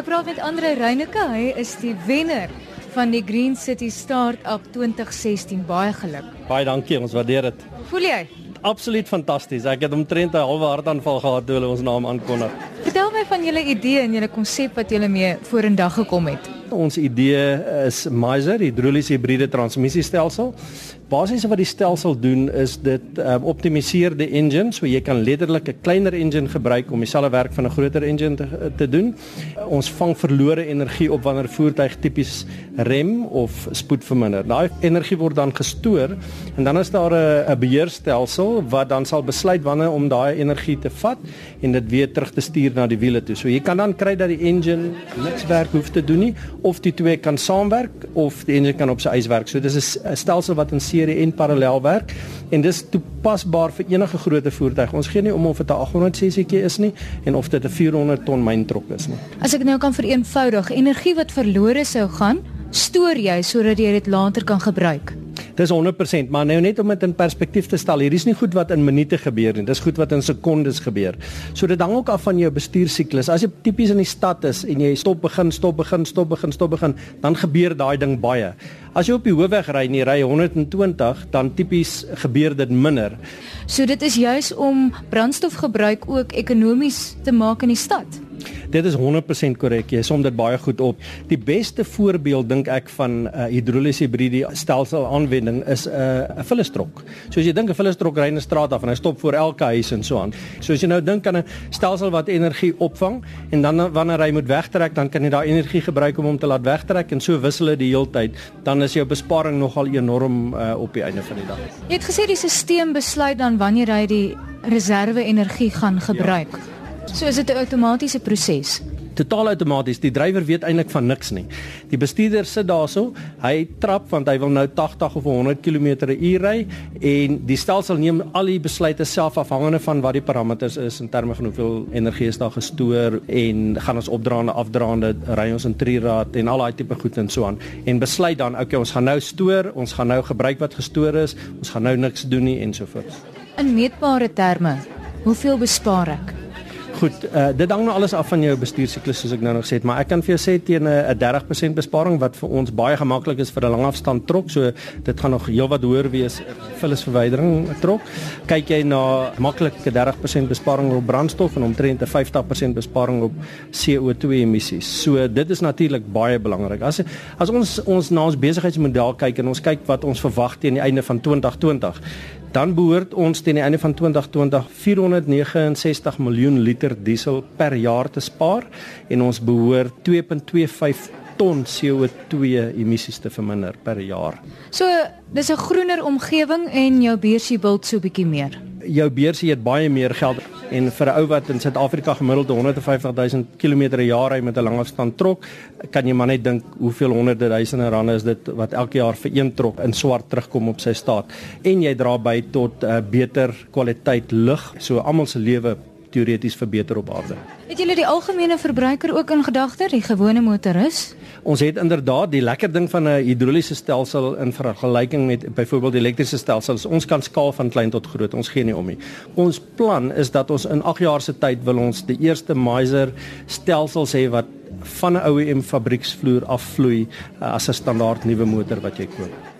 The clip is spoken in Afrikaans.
Ek praat met Andre Reyneke, hy is die wenner van die Green City Startup 2016. Baie geluk. Baie dankie, ons waardeer dit. Voel jy? Absoluut fantasties. Ek het omtrent 'n halwe hartaanval gehad toe hulle ons naam aankondig. Vertel my van julle idee en julle konsep wat julle mee vorendag gekom het. Ons idee is Miser, hidroliese hibriede transmissiestelsel. Basies wat die stelsel doen is dit um, optimaliseer die engine, so jy kan letterlik 'n kleiner engine gebruik om dieselfde werk van 'n groter engine te, te doen. Ons vang verlore energie op wanneer voertuig tipies rem of spoed verminder. Daai energie word dan gestoor en dan is daar 'n beheerstelsel wat dan sal besluit wanneer om daai energie te vat en dit weer terug te stuur na die wiele toe. So jy kan dan kry dat die engine niks werk hoef te doen nie of die twee kan saamwerk of die engine kan op sy eie werk. So dis 'n stelsel wat in serie en parallel werk en dis toepasbaar vir enige groot voertuig. Ons gee nie om of dit 'n 800 cc is nie en of dit 'n 400 ton myntrok is nie. As ek nou kan vereenvoudig, energie wat verlore sou gaan, stoor jy sodat jy dit later kan gebruik. Dis 100%, maar nou net om dit in perspektief te stel, hier is nie goed wat in minute gebeur nie. Dis goed wat in sekondes gebeur. So dit hang ook af van jou bestuursiklus. As jy tipies in die stad is en jy stop begin, stop begin, stop begin, stop begin, dan gebeur daai ding baie. As jy op die hoofweg ry en jy ry 120, dan tipies gebeur dit minder. So dit is juis om brandstofgebruik ook ekonomies te maak in die stad. Dit is 100% korrek. Jy som dit baie goed op. Die beste voorbeeld dink ek van 'n uh, hidroliese hibriede stelsel aanwending is 'n uh, 'n vullestrok. So as jy dink 'n vullestrok ry in 'n straat af en hy stop voor elke huis en so aan. So as jy nou dink aan 'n stelsel wat energie opvang en dan wanneer hy moet wegtrek, dan kan jy daai energie gebruik om hom te laat wegtrek en so wissel dit die hele tyd, dan is jou besparing nogal enorm uh, op die einde van die dag. Jy het gesê die stelsel besluit dan wanneer hy die reserve energie gaan gebruik. Ja. So is dit 'n outomatiese proses. Totaal outomaties. Die drywer weet eintlik van niks nie. Die bestuurder sit daarso, hy trap want hy wil nou 80 of 100 km/h ry en die stelsel neem al die besluite self afhangende van wat die parameters is in terme van hoeveel energie is daar gestoor en gaan ons opdraande afdraande ry ons in triraad en al daai tipe goed en so aan en besluit dan okay ons gaan nou stoor, ons gaan nou gebruik wat gestoor is, ons gaan nou niks doen nie en so voort. In meetbare terme, hoeveel bespaar ek? Goed, uh, dit hang nou alles af van jou bestuursiklus soos ek nou nog sê het, maar ek kan vir jou sê teen 'n 30% besparing wat vir ons baie gemaklik is vir 'n langafstand trok, so dit gaan nog heelwat hoër wees vir 'n verwydering trok. Kyk jy na maklike 30% besparing op brandstof en omtrent 'n 50% besparing op CO2 emissies. So dit is natuurlik baie belangrik. As as ons ons na ons besigheidsmodel kyk en ons kyk wat ons verwag teen die einde van 2020 dan behoort ons teen die einde van 2020 469 miljoen liter diesel per jaar te spaar en ons behoort 2.25 ton CO2 emissies te verminder per jaar. So, dis 'n groener omgewing en jou beursie bult so bietjie meer. Jou beursie het baie meer geld en vir 'n ou wat in Suid-Afrika gemiddeld 150 000 km per jaar ry met 'n langafstand trok, kan jy maar net dink hoeveel honderde duisende rande is dit wat elke jaar vir een trok in swart terugkom op sy staat en jy dra by tot 'n uh, beter kwaliteit lug, so almal se lewe teoreties verbeter op aarde. Het julle die algemene verbruiker ook in gedagte, die gewone motoris? Ons het inderdaad die lekker ding van 'n hidroliese stelsel in vergelyking met byvoorbeeld elektriese stelsels. Ons kan skaal van klein tot groot. Ons gee nie om nie. Ons plan is dat ons in 8 jaar se tyd wil ons die eerste Miser stelsels hê wat van 'n OEM fabrieksvloer afvloei uh, as 'n standaard nuwe motor wat jy koop.